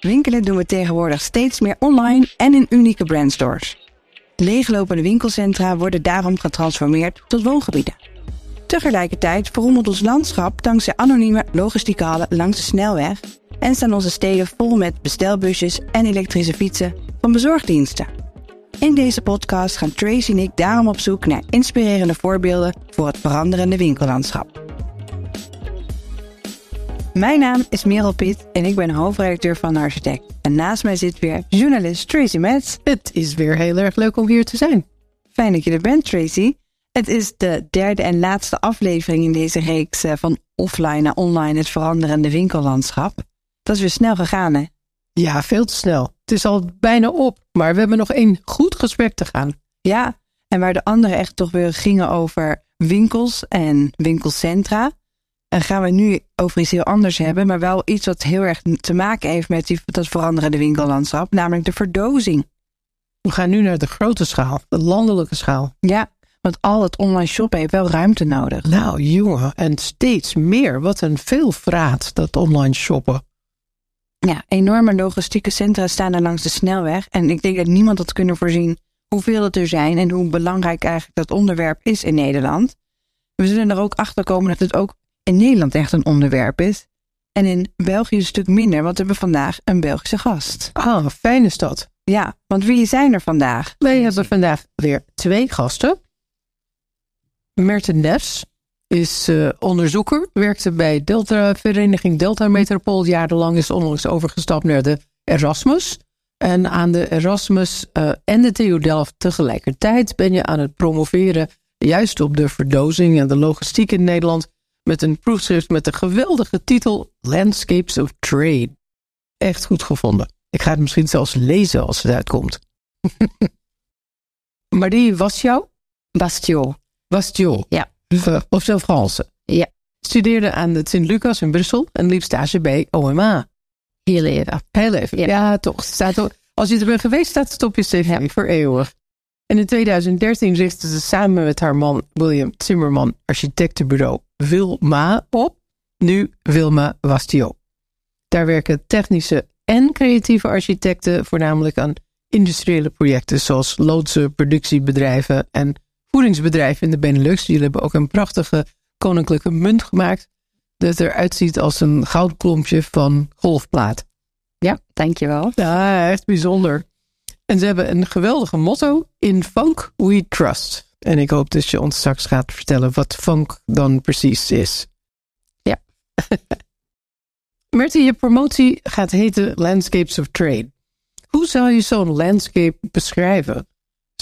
Winkelen doen we tegenwoordig steeds meer online en in unieke brandstores. Leeglopende winkelcentra worden daarom getransformeerd tot woongebieden. Tegelijkertijd verrommelt ons landschap dankzij anonieme logistieke hallen langs de snelweg en staan onze steden vol met bestelbusjes en elektrische fietsen van bezorgdiensten. In deze podcast gaan Tracy en ik daarom op zoek naar inspirerende voorbeelden voor het veranderende winkellandschap. Mijn naam is Merel Piet en ik ben hoofdredacteur van Architect. En naast mij zit weer journalist Tracy Metz. Het is weer heel erg leuk om hier te zijn. Fijn dat je er bent, Tracy. Het is de derde en laatste aflevering in deze reeks eh, van offline naar online het veranderende winkellandschap. Dat is weer snel gegaan, hè? Ja, veel te snel. Het is al bijna op, maar we hebben nog één goed gesprek te gaan. Ja, en waar de andere echt toch weer gingen over winkels en winkelcentra. En gaan we nu over iets heel anders hebben, maar wel iets wat heel erg te maken heeft met die, dat veranderende winkellandschap, namelijk de verdozing. We gaan nu naar de grote schaal, de landelijke schaal. Ja, want al het online shoppen heeft wel ruimte nodig. Nou, jongen, en steeds meer. Wat een veelvraat, dat online shoppen. Ja, enorme logistieke centra staan er langs de snelweg. En ik denk dat niemand had kunnen voorzien hoeveel het er zijn en hoe belangrijk eigenlijk dat onderwerp is in Nederland. We zullen er ook achter komen dat het ook in Nederland echt een onderwerp is. En in België een stuk minder, want we hebben vandaag een Belgische gast. Ah, fijne stad. Ja, want wie zijn er vandaag? Wij hebben vandaag weer twee gasten. Merten Nefs is uh, onderzoeker, werkte bij Delta Vereniging Delta Metropool. Jarenlang is onlangs overgestapt naar de Erasmus. En aan de Erasmus uh, en de TU Delft tegelijkertijd ben je aan het promoveren juist op de verdozing en de logistiek in Nederland met een proefschrift met de geweldige titel Landscapes of Trade. Echt goed gevonden. Ik ga het misschien zelfs lezen als het uitkomt. maar die was jou? Bastio. Bastio. Ja. Uh, of zo Franse. Ja. Studeerde aan de Sint-Lucas in Brussel en liep stage bij OMA. Heel even. Heel even. Ja, ja toch. Staat, als je er bent geweest, staat het op je cv ja. voor eeuwig. En in 2013 richtte ze samen met haar man William Zimmerman architectenbureau Wilma op. Nu Wilma Wastio. Daar werken technische en creatieve architecten voornamelijk aan industriële projecten zoals loodsen, productiebedrijven en voedingsbedrijven in de Benelux. Jullie hebben ook een prachtige koninklijke munt gemaakt dat eruit ziet als een goudklompje van golfplaat. Ja, dankjewel. Ja, echt bijzonder. En ze hebben een geweldige motto: In funk we trust. En ik hoop dat je ons straks gaat vertellen wat funk dan precies is. Ja. Mertie, je promotie gaat heten Landscapes of Trade. Hoe zou je zo'n landscape beschrijven?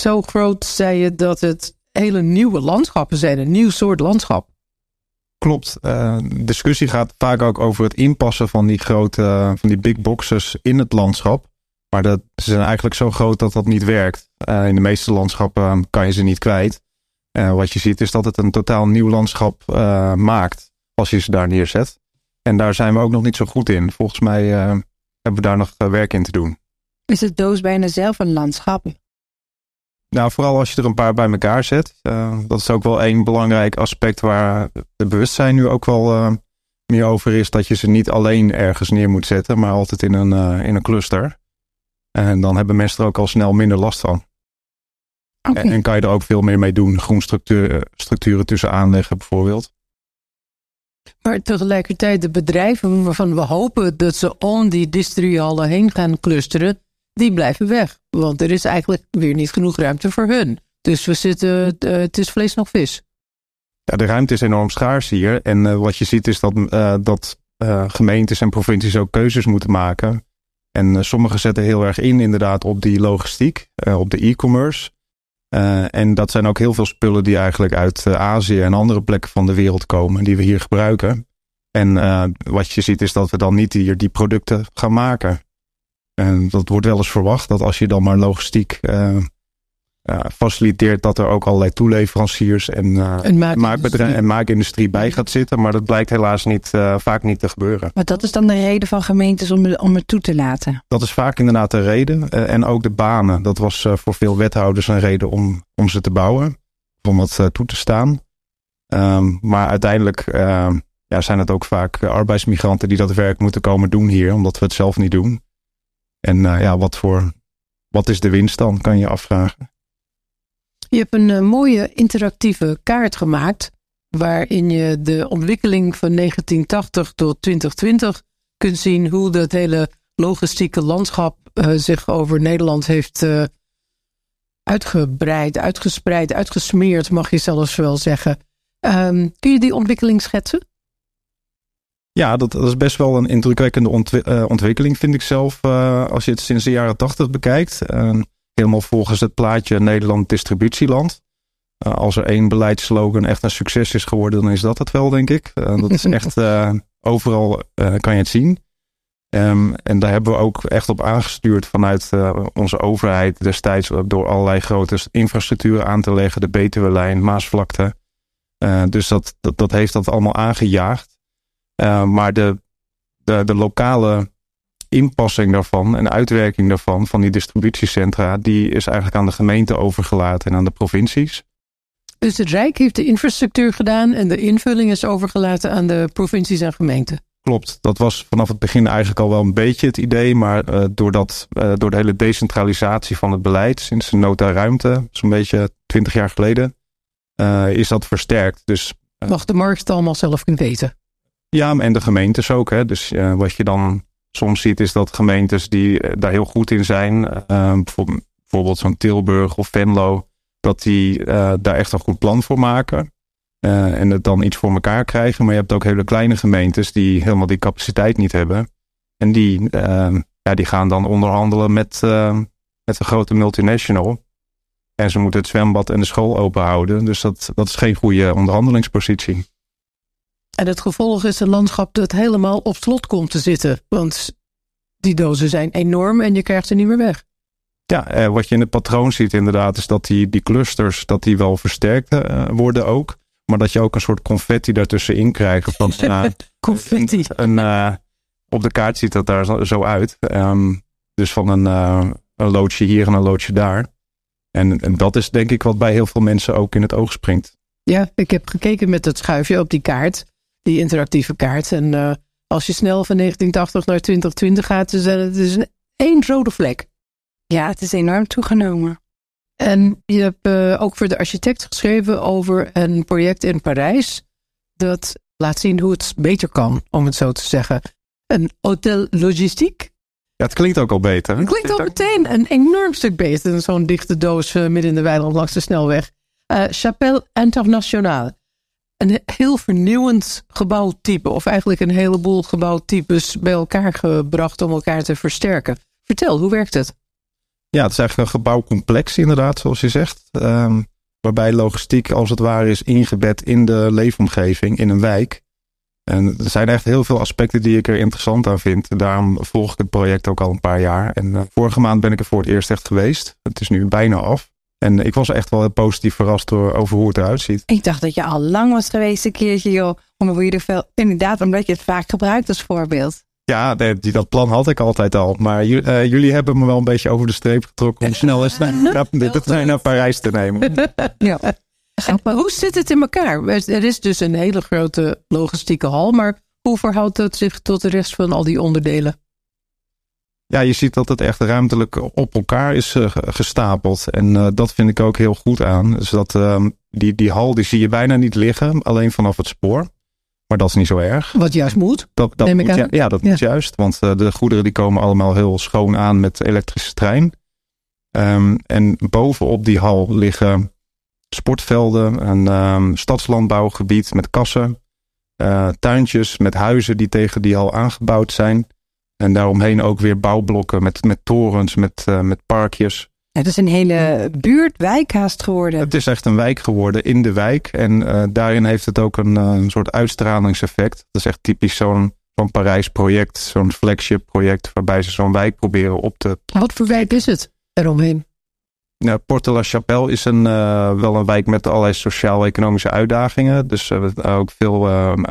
Zo groot zei je dat het hele nieuwe landschappen zijn, een nieuw soort landschap. Klopt. Uh, discussie gaat vaak ook over het inpassen van die grote, van die big boxes in het landschap. Maar dat, ze zijn eigenlijk zo groot dat dat niet werkt. Uh, in de meeste landschappen kan je ze niet kwijt. Uh, wat je ziet is dat het een totaal nieuw landschap uh, maakt als je ze daar neerzet. En daar zijn we ook nog niet zo goed in. Volgens mij hebben we daar nog werk in te doen. Is het doos bijna zelf een landschap? Nou, vooral als je er een paar bij elkaar zet. dat is ook wel één belangrijk aspect waar de bewustzijn nu ook wel meer over is. Dat je ze niet alleen ergens neer moet zetten, maar altijd in een, in een cluster. En dan hebben mensen er ook al snel minder last van. Okay. En, en, kan je er ook veel meer mee doen. Groenstructuren structuren tussen aanleggen bijvoorbeeld. Maar tegelijkertijd de bedrijven waarvan we hopen dat ze om die distrialen heen gaan clusteren, die blijven weg. Want er is eigenlijk weer niet genoeg ruimte voor hun. Dus we zitten, uh, het is vlees nog vis. Ja, de ruimte is enorm schaars hier. En uh, wat je ziet is dat, uh, dat gemeentes en provincies ook keuzes moeten maken. En uh, sommigen zetten heel erg in inderdaad op die logistiek, uh, op de e-commerce. Uh, en dat zijn ook heel veel spullen die eigenlijk uit Azië en andere plekken van de wereld komen, die we hier gebruiken. En wat je ziet is dat we dan niet hier die producten gaan maken. En dat wordt wel eens verwacht dat als je dan maar logistiek faciliteert dat er ook allerlei toeleveranciers en, en, maakbedrijven en maakindustrie bij gaat zitten. Maar dat blijkt helaas niet, uh, vaak niet te gebeuren. Maar dat is dan de reden van gemeentes om, om het toe te laten? Dat is vaak inderdaad de reden. en ook de banen. Dat was voor veel wethouders een reden om, om ze te bouwen. Om het toe te staan. Um, maar uiteindelijk ja, zijn het ook vaak arbeidsmigranten die dat werk moeten komen doen hier. Omdat we het zelf niet doen. En ja, wat, voor, wat is de winst dan, kan je afvragen. Je hebt een mooie interactieve kaart gemaakt waarin je de ontwikkeling van 1980 tot 2020 kunt zien hoe dat hele logistieke landschap uh, zich over Nederland heeft uh, uitgebreid, uitgespreid, uitgesmeerd, mag je zelfs wel zeggen. Um, kun je die ontwikkeling schetsen? Ja, dat, dat is best wel een indrukwekkende ontwi ontwikkeling, vind ik zelf. als je het sinds de jaren 80 bekijkt. Helemaal volgens het plaatje Nederland distributieland. Uh, als er één beleidsslogan echt een succes is geworden, dan is dat het wel, denk ik. Uh, dat is echt uh, overal kan je het zien. Um, en daar hebben we ook echt op aangestuurd vanuit onze overheid destijds door allerlei grote infrastructuren aan te leggen, de Betuwe-lijn, Maasvlakte. dus dat, dat, dat, heeft dat allemaal aangejaagd. maar de, de, de lokale inpassing daarvan en uitwerking daarvan, van die distributiecentra, die is eigenlijk aan de gemeente overgelaten en aan de provincies. Dus het Rijk heeft de infrastructuur gedaan en de invulling is overgelaten aan de provincies en gemeenten. Klopt, dat was vanaf het begin eigenlijk al wel een beetje het idee, maar uh, doordat, uh, door de hele decentralisatie van het beleid sinds de nota ruimte, zo'n beetje twintig jaar geleden, uh, is dat versterkt. Dus, Mag de markt het allemaal zelf kunnen weten? Ja, en de gemeentes ook. Hè. Dus wat je dan soms ziet is dat gemeentes die daar heel goed in zijn, bijvoorbeeld zo'n Tilburg of Venlo, dat die uh, daar echt een goed plan voor maken. En het dan iets voor elkaar krijgen. Maar je hebt ook hele kleine gemeentes die helemaal die capaciteit niet hebben. En die, ja, die gaan dan onderhandelen met, met een grote multinational. En ze moeten het zwembad en de school open houden. Dus dat, dat is geen goede onderhandelingspositie. En het gevolg is een landschap dat helemaal op slot komt te zitten. Want die dozen zijn enorm en je krijgt ze niet meer weg. Ja, eh, wat je in het patroon ziet inderdaad is dat die, die clusters dat die wel versterkt uh, worden ook. Maar dat je ook een soort confetti daartussenin krijgt. Van, uh, confetti. Een, uh, op de kaart ziet dat daar zo uit. Um, dus van een, een loodje hier en een loodje daar. En, en dat is denk ik wat bij heel veel mensen ook in het oog springt. Ja, ik heb gekeken met het schuifje op die kaart. Die interactieve kaart. En als je snel van 1980 naar 2020 gaat, is het een één rode vlek. Ja, het is enorm toegenomen. En je hebt uh, ook voor de architect geschreven over een project in Parijs. Dat laat zien hoe het beter kan, om het zo te zeggen. Een hotel logistiek. Ja, het klinkt ook al beter. Het klinkt al meteen een enorm stuk beter dan zo'n dichte doos uh, midden in de weiland langs de snelweg. Uh, Chapelle Internationale. Een heel vernieuwend gebouwtype, of eigenlijk een heleboel gebouwtypes bij elkaar gebracht om elkaar te versterken. Vertel, hoe werkt het? Ja, het is eigenlijk een gebouwcomplex inderdaad, zoals je zegt. Um, waarbij logistiek als het ware is ingebed in de leefomgeving, in een wijk. En er zijn echt heel veel aspecten die ik er interessant aan vind. Daarom volg ik het project ook al een paar jaar. En uh, vorige maand ben ik er voor het eerst echt geweest. Het is nu bijna af. En ik was echt wel positief verrast door over hoe het eruit ziet. Ik dacht dat je al lang was geweest een keertje, joh. Omdat je er veel, inderdaad, omdat je het vaak gebruikt als voorbeeld. Ja, die, dat plan had ik altijd al. Maar uh, jullie hebben me wel een beetje over de streep getrokken om snel eens naar, naar, naar Parijs te nemen. Ja. Maar hoe zit het in elkaar? Er is dus een hele grote logistieke hal, maar hoe verhoudt het zich tot de rest van al die onderdelen? Ja, je ziet dat het echt ruimtelijk op elkaar is uh, gestapeld. En uh, dat vind ik ook heel goed aan. Dus dat uh, die, die hal die zie je bijna niet liggen, alleen vanaf het spoor. Maar dat is niet zo erg. Wat juist moet. Dat, dat moet ja, ja, dat moet juist. Want uh, de goederen die komen allemaal heel schoon aan met elektrische trein. Um, en bovenop die hal liggen sportvelden, een um, stadslandbouwgebied met kassen, tuintjes met huizen die tegen die hal aangebouwd zijn. En daaromheen ook weer bouwblokken met, met torens, met, uh, met parkjes. Het is een hele buurt, wijkhaast geworden. Het is echt een wijk geworden in de wijk. En uh, daarin heeft het ook een, uh, een soort uitstralingseffect. Dat is echt typisch zo'n zo'n Parijs project, zo'n flagship project, waarbij ze zo'n wijk proberen op te. Wat voor wijk is het eromheen? Nou, Porte la Chapelle is een, uh, wel een wijk met allerlei sociaal-economische uitdagingen. Dus ook veel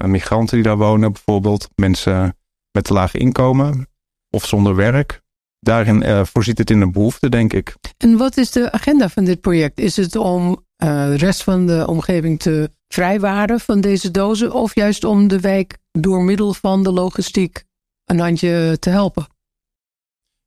migranten die daar wonen, bijvoorbeeld. Mensen met te laag inkomen of zonder werk daarin uh, voorziet het in een behoefte, denk ik. En wat is de agenda van dit project? Is het om uh, de rest van de omgeving te vrijwaren van deze dozen, of juist om de wijk door middel van de logistiek een handje te helpen?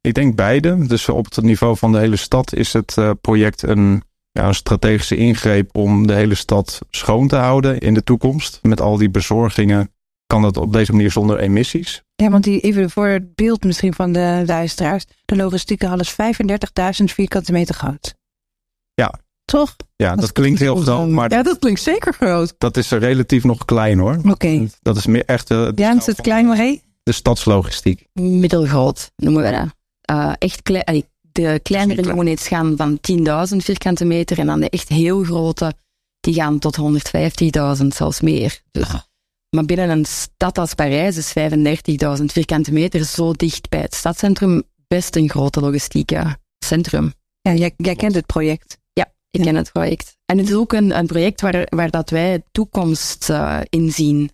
Ik denk beide. Dus op het niveau van de hele stad is het uh, project een, ja, een strategische ingreep om de hele stad schoon te houden in de toekomst. Met al die bezorgingen kan dat op deze manier zonder emissies. Ja, want die, even voor het beeld misschien van de luisteraars. De logistieke hal is 35.000 vierkante meter groot. Ja. Toch? Ja, dat, klinkt heel groot. Maar ja, dat klinkt zeker groot. Dat is relatief nog klein hoor. Oké. Dat is meer echt... De, ja, is het klein maar hé? De stadslogistiek. Middelgroot noemen we dat. Uh, echt klein. De kleinere units gaan van 10.000 vierkante meter en dan de echt heel grote, die gaan tot 150.000, zelfs meer. Dus, ah. Maar binnen een stad als Parijs is 35.000 vierkante meter zo dicht bij het stadscentrum best een grote logistieke centrum. Ja, jij, jij kent het project. Ja, ik ken het project. En het is ook een, een project waar, waar dat wij toekomst uh, in zien.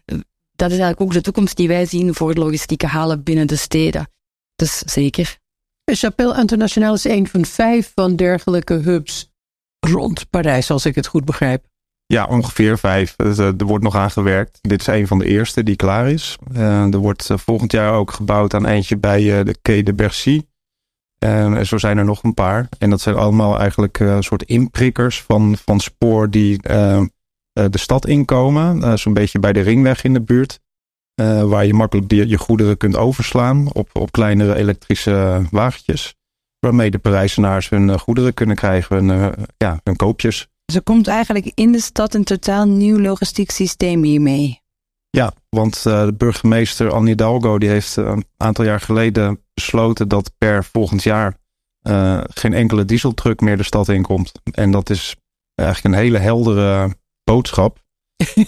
Dat is eigenlijk ook de toekomst die wij zien voor logistieke halen binnen de steden. Dus zeker. Chapelle Internationaal is een van vijf van dergelijke hubs rond Parijs, als ik het goed begrijp. Ja, ongeveer vijf. Dus, uh, er wordt nog aan gewerkt. Dit is een van de eerste die klaar is. Uh, er wordt uh, volgend jaar ook gebouwd aan eentje bij de Quai de Bercy. en zo zijn er nog een paar. En dat zijn allemaal eigenlijk een soort inprikkers van, van spoor die de stad inkomen. Zo'n beetje bij de ringweg in de buurt. waar je makkelijk je goederen kunt overslaan op, op kleinere elektrische wagentjes. Waarmee de Parijzenaars hun goederen kunnen krijgen, hun, ja, hun koopjes. Dus er komt eigenlijk in de stad een totaal nieuw logistiek systeem hiermee. Ja, want uh, de burgemeester Anne Hidalgo die heeft uh, een aantal jaar geleden besloten dat per volgend jaar uh, geen enkele dieseltruck meer de stad inkomt. En dat is eigenlijk een hele heldere boodschap.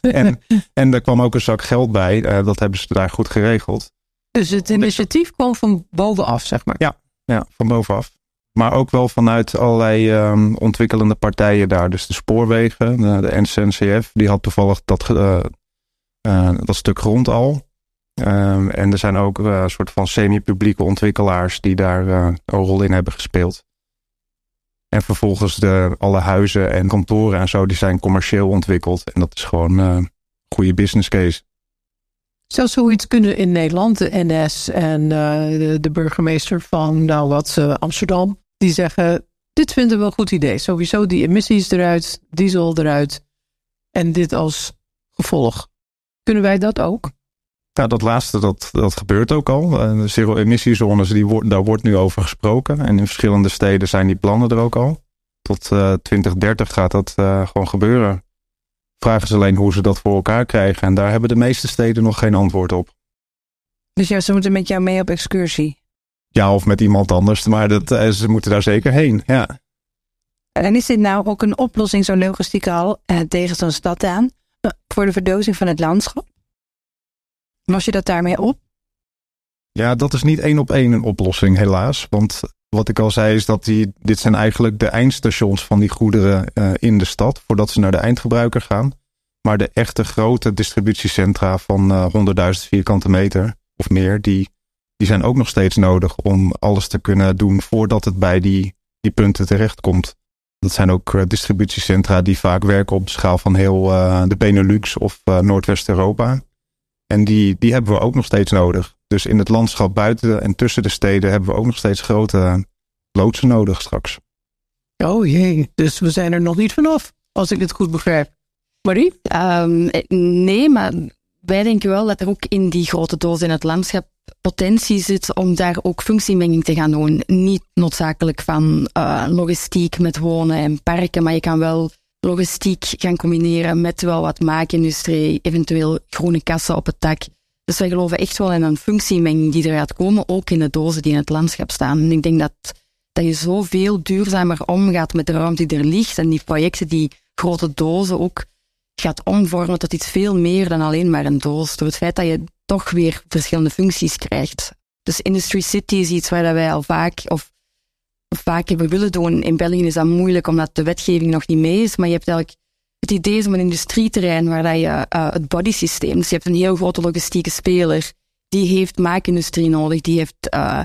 en, en er kwam ook een zak geld bij. dat hebben ze daar goed geregeld. Dus het initiatief kwam van bovenaf, zeg maar? Ja, ja van bovenaf. Maar ook wel vanuit allerlei um, ontwikkelende partijen daar. Dus de spoorwegen, de, de NCNCF, die had toevallig dat, uh, uh, dat stuk grond al. Um, en er zijn ook uh, soort van semi-publieke ontwikkelaars die daar een rol in hebben gespeeld. En vervolgens de, alle huizen en kantoren en zo, die zijn commercieel ontwikkeld. En dat is gewoon een goede business case. Zou zoiets kunnen in Nederland, de NS en de, burgemeester van, nou wat, Amsterdam? Die zeggen: Dit vinden we een goed idee. Sowieso die emissies eruit, diesel eruit. En dit als gevolg. Kunnen wij dat ook? Ja, dat laatste, dat, dat gebeurt ook al. De zero-emissiezones, die daar wordt nu over gesproken. En in verschillende steden zijn die plannen er ook al. Tot uh, eh, 2030 gaat dat uh, gewoon gebeuren. Vragen ze alleen hoe ze dat voor elkaar krijgen. En daar hebben de meeste steden nog geen antwoord op. Dus ja, ze moeten met jou mee op excursie? Ja, of met iemand anders. Maar dat, eh, ze moeten daar zeker heen. Ja. En is dit nou ook een oplossing, zo'n logistieke al, eh, tegen zo'n stad aan? Eh, voor de verdozing van het landschap? Was je dat daarmee op? Ja, dat is niet één op één een oplossing, helaas. Want wat ik al zei is dat die, dit zijn eigenlijk de eindstations van die goederen uh, in de stad, voordat ze naar de eindgebruiker gaan. Maar de echte grote distributiecentra van uh, 100.000 vierkante meter of meer, die die zijn ook nog steeds nodig om alles te kunnen doen voordat het bij die, die punten terechtkomt. Dat zijn ook eh, distributiecentra die vaak werken op de schaal van heel uh, de Benelux of uh, Noordwest-Europa. En die, die hebben we ook nog steeds nodig. Dus in het landschap buiten en tussen de steden hebben we ook nog steeds grote loodsen nodig straks. Oh jee, dus we zijn er nog niet vanaf, als ik het goed begrijp. Marie? Um, nee, maar wij denken wel dat er ook in die grote doos in het landschap potentie zit om daar ook functiemenging te gaan doen. Niet noodzakelijk van uh, logistiek met wonen en parken, maar je kan wel logistiek gaan combineren met wel wat maakindustrie, eventueel groene kassen op het dak. Dus wij geloven echt wel in een functiemenging die er gaat komen, ook in de dozen die in het landschap staan. En ik denk dat, dat je zoveel duurzamer omgaat met de ruimte die er ligt en die projecten die grote dozen ook gaat omvormen tot iets veel meer dan alleen maar een doos. Door het feit dat je toch weer verschillende functies krijgt. Dus Industry City is iets waar wij al vaak, of vaak hebben willen doen. In België is dat moeilijk omdat de wetgeving nog niet mee is, maar je hebt eigenlijk het idee is om een industrieterrein waar dat je uh, het body systeem, dus je hebt een heel grote logistieke speler, die heeft maakindustrie nodig, die heeft uh,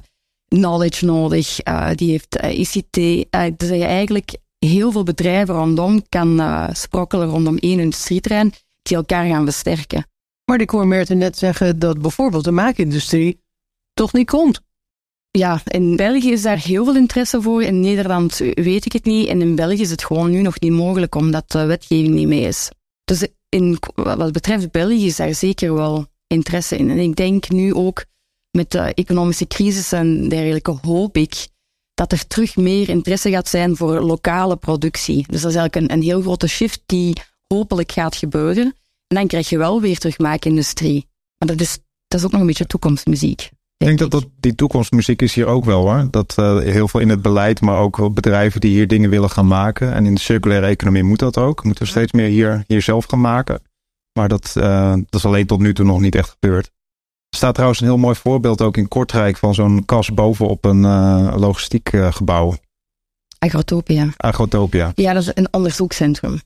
knowledge nodig, uh, die heeft ICT. dus je eigenlijk heel veel bedrijven rondom kan sprokkelen rondom één industrieterrein die elkaar gaan versterken. Maar ik hoor Merten net zeggen dat bijvoorbeeld de maakindustrie toch niet komt. Ja, in België is daar heel veel interesse voor. In Nederland weet ik het niet. En in België is het gewoon nu nog niet mogelijk, omdat de wetgeving niet mee is. Dus in, wat betreft België is daar zeker wel interesse in. En ik denk nu ook met de economische crisis en dergelijke, hoop ik dat er terug meer interesse gaat zijn voor lokale productie. Dus dat is eigenlijk een, een heel grote shift die hopelijk gaat gebeuren. En dan krijg je wel weer terug maakindustrie. Maar dat is, dat is ook nog een beetje toekomstmuziek. Ik denk dat, dat die toekomstmuziek is hier ook wel hoor. Dat uh, heel veel in het beleid, maar ook bedrijven die hier dingen willen gaan maken. En in de circulaire economie moet dat ook. Moeten we steeds meer hier, hier zelf gaan maken. Maar dat, uh, dat is alleen tot nu toe nog niet echt gebeurd. Er staat trouwens een heel mooi voorbeeld ook in Kortrijk van zo'n kas bovenop een uh, logistiek gebouw. Agrotopia. Agrotopia. Ja, dat is een onderzoekscentrum.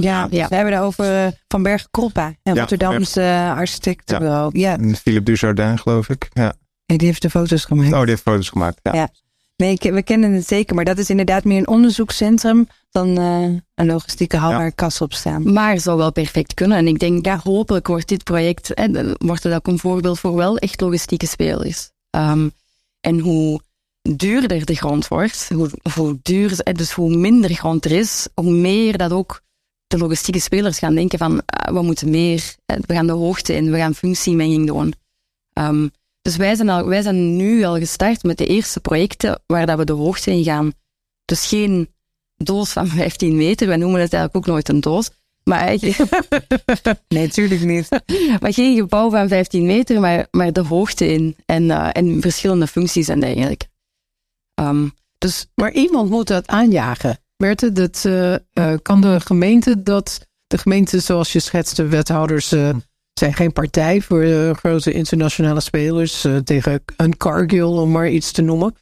Ja, ja. we hebben daar over Van Berg Kroppa, en ja, Rotterdamse architectenbureau. Ja. ja. Philippe Dujardin, geloof ik. Ja. Nee, die heeft de foto's gemaakt. Oh, die heeft foto's gemaakt, ja. ja. Nee, we kennen het zeker, maar dat is inderdaad meer een onderzoekscentrum dan uh, een logistieke hal ja. waar kassen op staan. Maar zou wel perfect kunnen. En ik denk, ja, hopelijk wordt dit project, hè, wordt het ook een voorbeeld voor wel echt logistieke spelers. Um, en hoe duurder de grond wordt, hoe, hoe duur, dus hoe minder grond er is, hoe meer dat ook de logistieke spelers gaan denken van, uh, we moeten meer, we gaan de hoogte in, we gaan functiemenging doen. Um, dus wij zijn, al, wij zijn nu al gestart met de eerste projecten waar dat we de hoogte in gaan. Dus geen doos van 15 meter, wij noemen het eigenlijk ook nooit een doos. Maar eigenlijk... nee, natuurlijk niet. maar geen gebouw van 15 meter, maar, maar de hoogte in en, uh, en verschillende functies en dergelijke. Um, dus... Maar iemand moet dat aanjagen. Dat, uh, uh, kan de gemeente dat, de gemeente zoals je schetste, wethouders zijn geen partij voor uh, grote internationale spelers tegen een Cargill, om maar iets te noemen.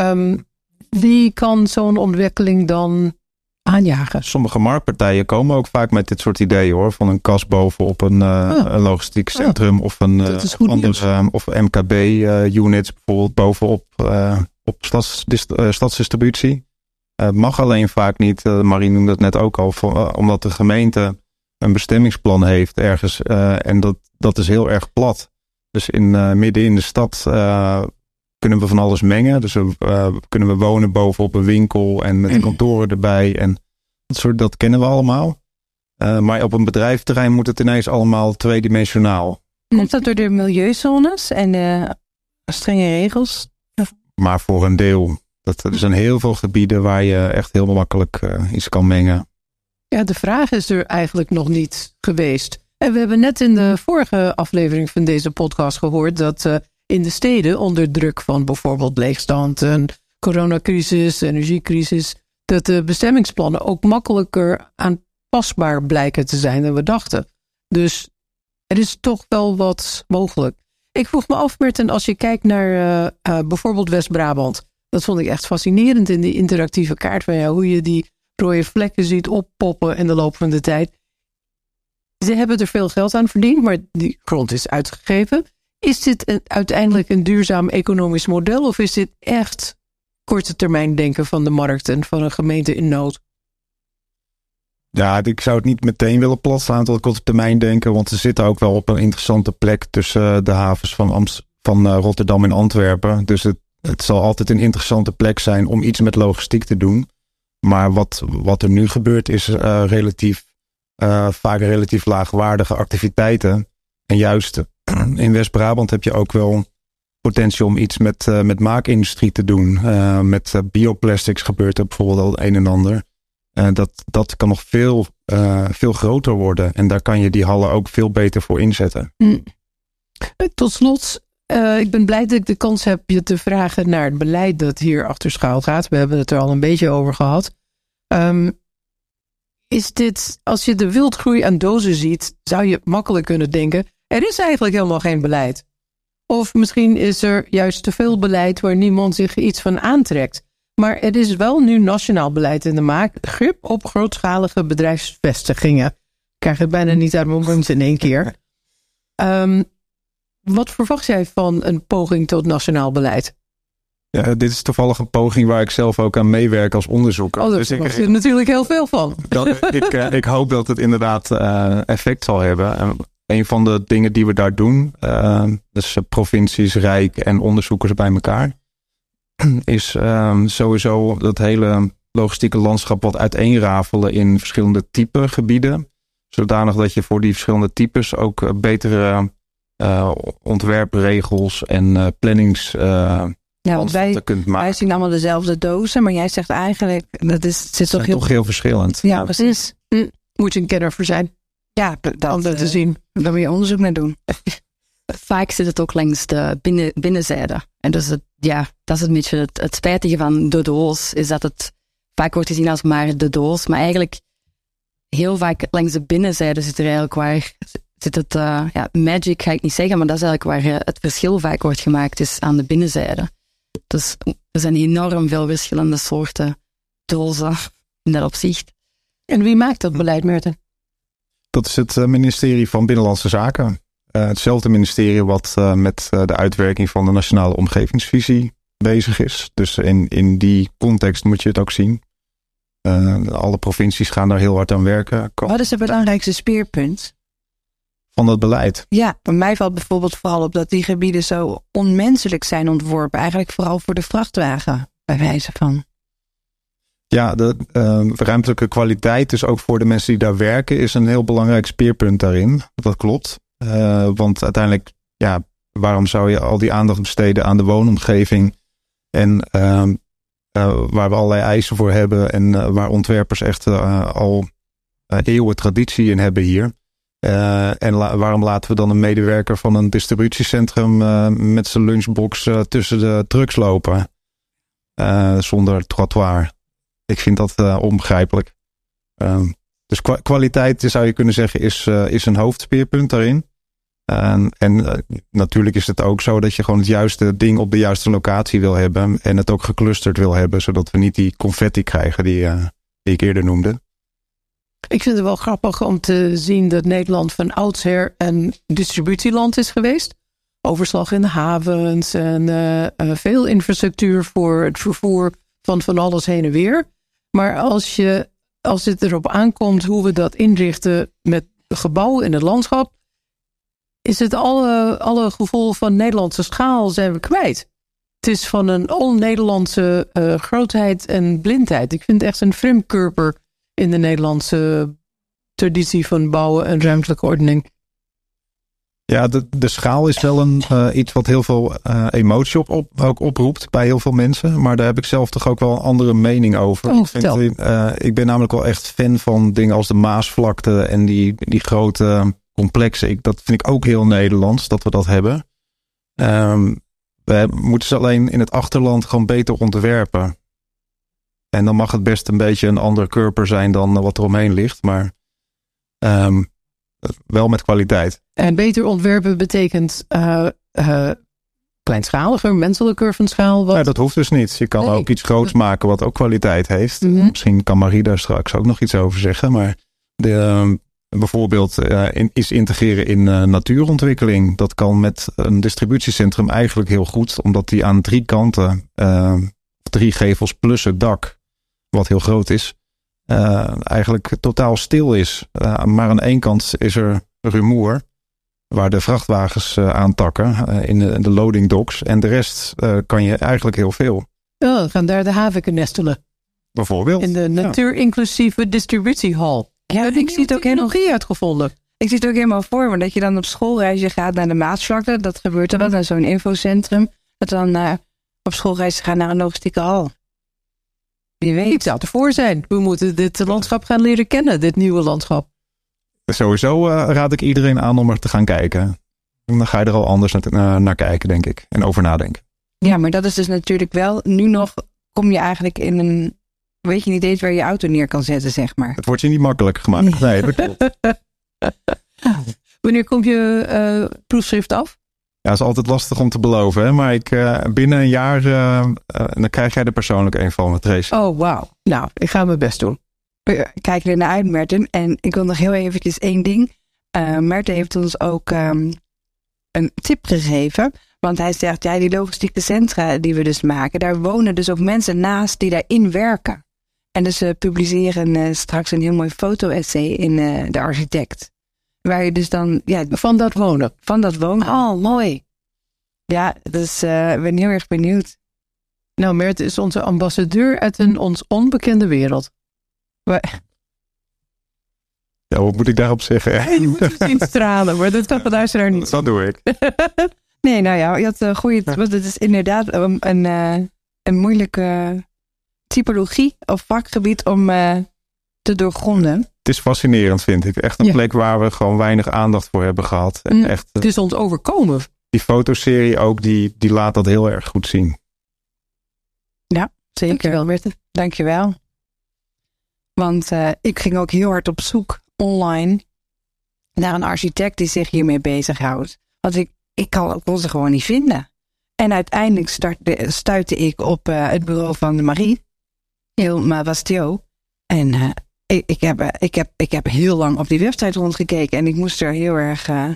Um, wie kan zo'n ontwikkeling dan aanjagen? Sommige marktpartijen komen ook vaak met dit soort ideeën hoor. Van een kas bovenop een, uh, een logistiek centrum of een andere, of MKB-units bijvoorbeeld bovenop op stads, stadsdistributie. Het mag alleen vaak niet, Marie noemde het net ook al, omdat de gemeente een bestemmingsplan heeft ergens. En dat, dat is heel erg plat. Dus in, midden in de stad kunnen we van alles mengen. Dus kunnen we wonen bovenop een winkel en met mm. kantoren erbij. En dat soort, dat kennen we allemaal. maar op een bedrijfterrein moet het ineens allemaal tweedimensionaal. Komt dat door de milieuzones en de strenge regels? Maar voor een deel. Dat, er zijn heel veel gebieden waar je echt heel makkelijk iets kan mengen. Ja, de vraag is er eigenlijk nog niet geweest. En we hebben net in de vorige aflevering van deze podcast gehoord dat uh, in de steden onder druk van bijvoorbeeld leegstand en coronacrisis, energiecrisis, dat de bestemmingsplannen ook makkelijker aanpasbaar blijken te zijn dan we dachten. Dus er is toch wel wat mogelijk. Ik vroeg me af, Merten, als je kijkt naar uh, bijvoorbeeld West-Brabant. Dat vond ik echt fascinerend in die interactieve kaart van jou. Hoe je die rode vlekken ziet oppoppen in de loop van de tijd. Ze hebben er veel geld aan verdiend, maar die grond is uitgegeven. Is dit een, uiteindelijk een duurzaam economisch model of is dit echt korte termijn denken van de markt en van een gemeente in nood? Ja, ik zou het niet meteen willen platslaan tot korte termijn denken, want ze zitten ook wel op een interessante plek tussen eh, de havens van, Amst van uh, Rotterdam en Antwerpen. Dus het, het zal altijd een interessante plek zijn om iets met logistiek te doen. Maar wat, wat er nu gebeurt is uh, relatief, uh, vaak relatief laagwaardige activiteiten. En juist in West-Brabant heb je ook wel potentie om iets met, uh, met maakindustrie te doen. met bioplastics gebeurt er bijvoorbeeld al een en ander. dat, dat kan nog veel, veel groter worden. En daar kan je die hallen ook veel beter voor inzetten. Hm. Tot slot, uh, ik ben blij dat ik de kans heb je te vragen naar het beleid dat hier achter schuil gaat. We hebben het er al een beetje over gehad. Um, is dit, als je de wildgroei aan dozen ziet, zou je makkelijk kunnen denken: er is eigenlijk helemaal geen beleid. Of misschien is er juist te veel beleid waar niemand zich iets van aantrekt. Maar er is wel nu nationaal beleid in de maak. Grip op grootschalige bedrijfsvestigingen. Ik krijg het bijna niet uit mijn mond in één keer. Um, wat verwacht jij van een poging tot nationaal beleid? Ja, dit is toevallig een poging waar ik zelf ook aan meewerk als onderzoeker. Oh, daar dus ik er natuurlijk heel veel van. Dat, ik, eh, ik, hoop dat het inderdaad uh, effect zal hebben. En een van de dingen die we daar doen, uh, dus provincies, Rijk en onderzoekers bij elkaar. is ehm, sowieso dat hele logistieke landschap wat uiteenrafelen in verschillende type gebieden. Zodanig dat je voor die verschillende types ook eh, betere uh, ontwerpregels en uh, plannings ja, want wij, kunt maken. wij zien allemaal dezelfde dozen, maar jij zegt eigenlijk dat is, zit toch heel, toch heel verschillend. Ja, precies. Hm. Moet je een kenner voor zijn. Ja, dat, om dat te zien. Daar moet je onderzoek naar doen. Vaak zit het ook langs de binnen, binnenzijde. En dus het, ja, dat is een beetje het, het spijtige van de doos, is dat het vaak wordt gezien als maar de doos, maar eigenlijk heel vaak langs de binnenzijde zit er eigenlijk waar zit het, uh, ja, magic ga ik niet zeggen, maar dat is eigenlijk waar het verschil vaak wordt gemaakt, is aan de binnenzijde. Dus er zijn enorm veel verschillende soorten dozen in dat opzicht. En wie maakt dat beleid, Merten? Dat is het ministerie van Binnenlandse Zaken. Uh, hetzelfde ministerie wat uh, met de uitwerking van de Nationale Omgevingsvisie bezig is. Dus in, in die context moet je het ook zien. Uh, alle provincies gaan daar heel hard aan werken. Wat is het belangrijkste speerpunt? Van dat beleid? Ja, bij mij valt bijvoorbeeld vooral op dat die gebieden zo onmenselijk zijn ontworpen. Eigenlijk vooral voor de vrachtwagen, bij wijze van. Ja, de uh, ruimtelijke kwaliteit, dus ook voor de mensen die daar werken, is een heel belangrijk speerpunt daarin. Dat klopt. Uh, want uiteindelijk, ja, waarom zou je al die aandacht besteden aan de woonomgeving en uh, uh, waar we allerlei eisen voor hebben en uh, waar ontwerpers echt al eeuwen traditie in hebben hier. En la waarom laten we dan een medewerker van een distributiecentrum met zijn lunchbox tussen de trucks lopen? zonder trottoir. Ik vind dat onbegrijpelijk. Ehm, dus kwa kwaliteit zou je kunnen zeggen is, is een hoofdspeerpunt daarin. Um, en natuurlijk is het ook zo dat je gewoon het juiste ding op de juiste locatie wil hebben. En het ook geclusterd wil hebben, zodat we niet die confetti krijgen die, die ik eerder noemde. Ik vind het wel grappig om te zien dat Nederland van oudsher een distributieland is geweest. Overslag in de havens en uh, veel infrastructuur voor het vervoer van van alles heen en weer. Maar als, je, als het erop aankomt hoe we dat inrichten met gebouwen in het landschap is het alle, alle gevoel van Nederlandse schaal zijn we kwijt. Het is van een on-Nederlandse uh, grootheid en blindheid. Ik vind het echt een vreemdkörper in de Nederlandse traditie van bouwen en ruimtelijke ordening. Ja, de, de schaal is wel een, uh, iets wat heel veel uh, emotie op, op, ook oproept bij heel veel mensen. Maar daar heb ik zelf toch ook wel een andere mening over. Oh, ik, vind, uh, ik ben namelijk wel echt fan van dingen als de Maasvlakte en die, die grote complexe. Ik, dat vind ik ook heel Nederlands dat we dat hebben. Um, we moeten ze alleen in het achterland gewoon beter ontwerpen. En dan mag het best een beetje een andere körper zijn dan wat er omheen ligt. Maar um, wel met kwaliteit. En beter ontwerpen betekent uh, uh, kleinschaliger, menselijker van schaal. Wat... Ja, dat hoeft dus niet. Je kan nee. ook iets groots maken wat ook kwaliteit heeft. Mhm. Mm -hmm. Misschien kan Marie daar straks ook nog iets over zeggen. Maar de, uh, bijvoorbeeld in, is integreren in natuurontwikkeling. Dat kan met een distributiecentrum eigenlijk heel goed, omdat die aan drie kanten, uh, drie gevels plus het dak, wat heel groot is, eigenlijk totaal stil is. maar aan één kant is er rumoer, waar de vrachtwagens aantakken in de, de, loading docks. En de rest kan je eigenlijk heel veel. Oh, gaan daar de haviken nestelen. Bijvoorbeeld. In de natuurinclusieve distributiehal. Ja, ik zie het ook helemaal uitgevonden. Ik zie het ook helemaal voor me dat je dan op schoolreisje gaat naar de Maasvlakte. Dat gebeurt er wel, naar zo'n infocentrum. Dat we dan naar, op schoolreis gaan naar een logistieke hal. Wie weet. Ik zou ervoor zijn. We moeten dit landschap gaan leren kennen, dit nieuwe landschap. Sowieso uh, raad ik iedereen aan om er te gaan kijken. Dan ga je er al anders naar, naar kijken, denk ik. En over nadenken. Ja, maar dat is dus natuurlijk wel. Nu nog kom je eigenlijk in een weet je niet eens waar je auto neer kan zetten, zeg maar. Het wordt je niet makkelijker gemaakt. Nee, dat klopt. Wanneer komt je uh, proefschrift af? Ja, is altijd lastig om te beloven. Hè? Maar ik, uh, binnen een jaar, uh, dan krijg jij er persoonlijk een van Trace. Oh, wauw. Nou, ik ga mijn best doen. We kijken er naar uit, Merten. En ik wil nog heel eventjes één ding. Merten heeft ons ook um, een tip gegeven. Want hij zegt, ja, die logistieke centra die we dus maken, daar wonen dus ook mensen naast die daarin werken. En dus ze publiceren straks een heel mooi foto-essay in De Architect. Waar je dus dan... Ja, van dat wonen? Van dat wonen. Oh, mooi. Ja, dus uh, ik ben heel erg benieuwd. Nou, Mert is onze ambassadeur uit een ons onbekende wereld. Ja, wat moet ik daarop zeggen? Je moet het zien stralen, maar dat kan de luisteraar niet. Dat doe ik. Nee, nou ja, je had een goede. Want het is inderdaad een, een, eh, een moeilijke typologie of vakgebied om eh, te doorgronden. Het is fascinerend, vind ik. Echt een Ja. plek waar we gewoon weinig aandacht voor hebben gehad. En Mm. echt, Het is ons overkomen. die fotoserie ook, die, die laat dat heel erg goed zien. Zeker. Dankjewel, Mert. Dankjewel. Want eh, ik ging ook heel hard op zoek online naar een architect die zich hiermee bezighoudt. Want ik, ik kan, kon ze gewoon niet vinden. En uiteindelijk startte, stuitte ik op eh, het bureau van Marie, Hilma Bastio. En eh, ik, ik, heb, eh, ik, heb, ik heb heel lang op die website rondgekeken en ik moest er heel erg. eh,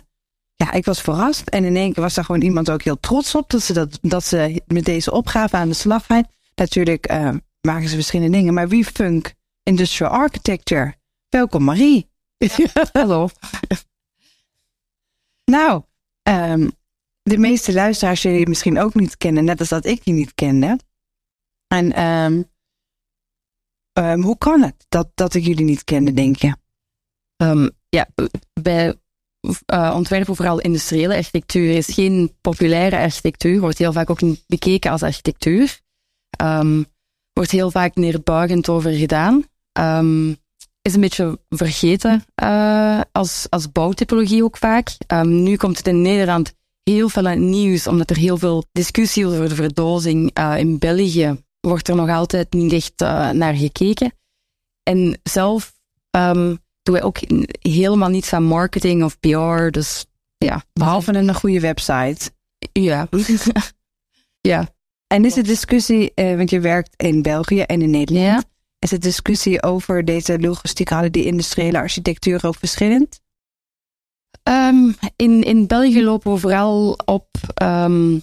ja, ik was verrast. En in één keer was daar gewoon iemand ook heel trots op dat ze, dat, dat ze met deze opgave aan de slag gaat. Natuurlijk eh, maken ze verschillende dingen, maar Refunk Industrial Architecture. Welkom Marie. Hallo. Nou, ehm, de meeste luisteraars zullen je misschien ook niet kennen, net als dat ik je niet kende. En ehm, ehm, hoe kan het dat, dat ik jullie niet kende, denk je? Ehm, ja, bij eh, ontwerpen vooral industriële architectuur is geen populaire architectuur, wordt heel vaak ook niet bekeken als architectuur. Ehm, wordt heel vaak neerbuigend over gedaan. Is een beetje vergeten eh, als, als bouwtypologie ook vaak. Nu komt het in Nederland heel veel aan nieuws, omdat er heel veel discussie over de verdozing uh, in België wordt er nog altijd niet echt uh, naar gekeken. En zelf um, doen wij ook helemaal niets aan marketing of PR. Dus ja. Behalve een goede website. Ja. ja. En is de discussie, uh, want je werkt in België en in Nederland. Ja. Is de discussie over deze logistiek, hadden die industriële architectuur ook verschillend? Um, in, in België lopen we vooral op um,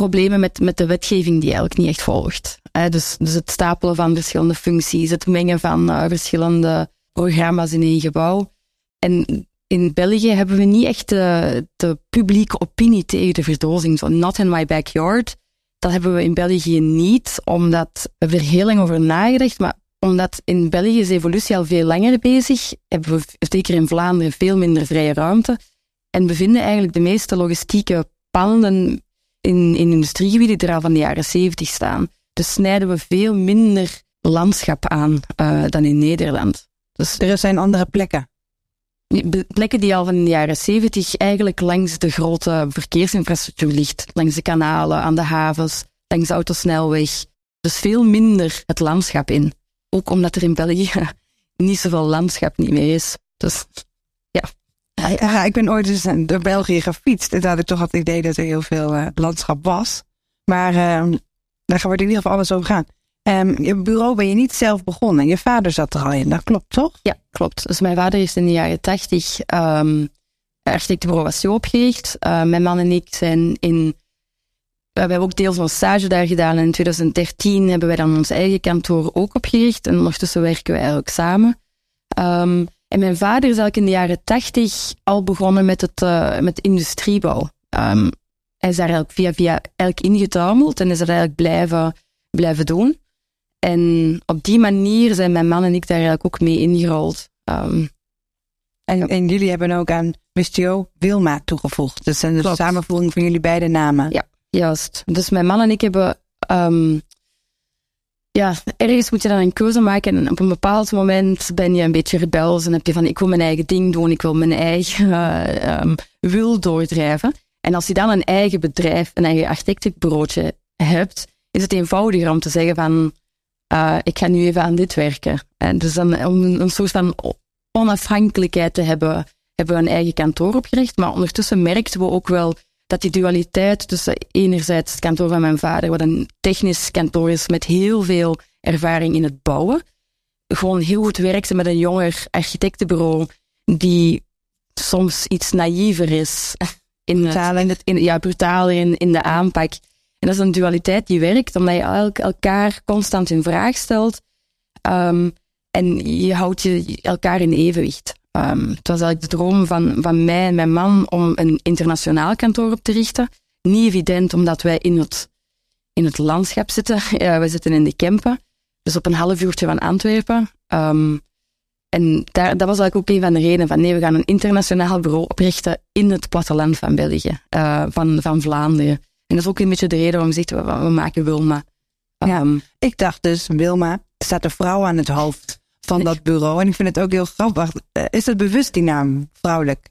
problemen met, met de wetgeving die eigenlijk niet echt volgt. Dus, dus het stapelen van verschillende functies, het mengen van uh, verschillende programma's in één gebouw. En in België hebben we niet echt de, de publieke opinie tegen de verdozing. Zo, not in my backyard. Dat hebben we in België niet, omdat we er heel lang over nagedacht, maar omdat in België is evolutie al veel langer bezig, hebben we zeker in Vlaanderen veel minder vrije ruimte. En bevinden eigenlijk de meeste logistieke panden in, in industriegebieden die er al van de jaren zeventig staan. Dus snijden we veel minder landschap aan uh, dan in Nederland. Dus er zijn andere plekken. Plekken die al van de jaren zeventig eigenlijk langs de grote verkeersinfrastructuur ligt. Langs de kanalen, aan de havens, langs de autosnelweg. Dus veel minder het landschap in. Ook omdat er in België niet zoveel landschap niet meer is. Dus ja. ik ben ooit eens door België gefietst. En daar had ik toch het idee dat er heel veel uh, landschap was. Maar uh, daar wordt in ieder geval alles over gaan. Um, je bureau ben je niet zelf begonnen. Je vader zat er al in, dat klopt toch? Ja, klopt. Dus mijn vader is in de jaren tachtig um, architectenbureau Wassio opgericht. Uh, mijn man en ik zijn in... We hebben ook deels een stage daar gedaan. En in 2013 hebben wij dan ons eigen kantoor ook opgericht. En ondertussen werken we eigenlijk samen. Um, en mijn vader is eigenlijk in de jaren tachtig al begonnen met het uh, met industriebouw. hij is daar eigenlijk via via eigenlijk ingetuimeld en is dat eigenlijk blijven, blijven doen. En op die manier zijn mijn man en ik daar eigenlijk ook mee ingerold. Um, en, ja. en, jullie hebben ook aan Wistio Wilma toegevoegd. Dat zijn de Klopt. samenvoeging van jullie beide namen. Ja, juist. Dus mijn man en ik hebben... Um, ja, ergens moet je dan een keuze maken en op een bepaald moment ben je een beetje rebels en heb je van ik wil mijn eigen ding doen, ik wil mijn eigen uh, um, wil doordrijven. En als je dan een eigen bedrijf, een eigen architectenbureautje hebt, is het eenvoudiger om te zeggen van uh, ik ga nu even aan dit werken. En dus dan, om een soort van onafhankelijkheid te hebben, hebben we een eigen kantoor opgericht. Maar ondertussen merkten we ook wel dat die dualiteit tussen enerzijds het kantoor van mijn vader, wat een technisch kantoor is met heel veel ervaring in het bouwen, gewoon heel goed werkte met een jonger architectenbureau die soms iets naïver is in het, in het in, ja, brutaler in, in de aanpak. En dat is een dualiteit die werkt, omdat je elk, elkaar constant in vraag stelt. Um, en je houdt je elkaar in evenwicht. Um, het was eigenlijk de droom van, van mij en mijn man om een internationaal kantoor op te richten. Niet evident, omdat wij in het, in het landschap zitten. we zitten in de Kempen, dus op een half uurtje van Antwerpen. Um, en daar, dat was eigenlijk ook een van de redenen van nee, we gaan een internationaal bureau oprichten in het platteland van België, uh, van, van Vlaanderen. En dat is ook een beetje de reden waarom we zeggen, we, maken Wilma. Ja, ehm, ik dacht dus, Wilma, staat een vrouw aan het hoofd van dat bureau. En ik vind het ook heel grappig. Eh, is het bewust die naam, vrouwelijk?